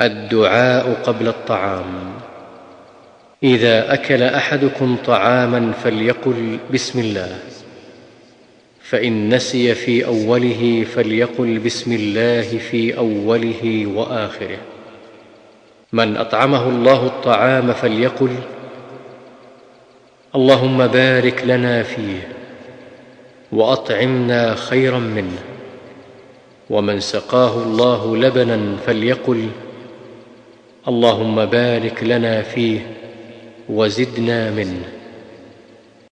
الدعاء قبل الطعام. إذا أكل أحدكم طعاما فليقل بسم الله. فإن نسي في أوله فليقل بسم الله في أوله وآخره. من أطعمه الله الطعام فليقل اللهم بارك لنا فيه وأطعمنا خيرا منه. ومن سقاه الله لبنا فليقل اللهم بارك لنا فيه وزدنا منه.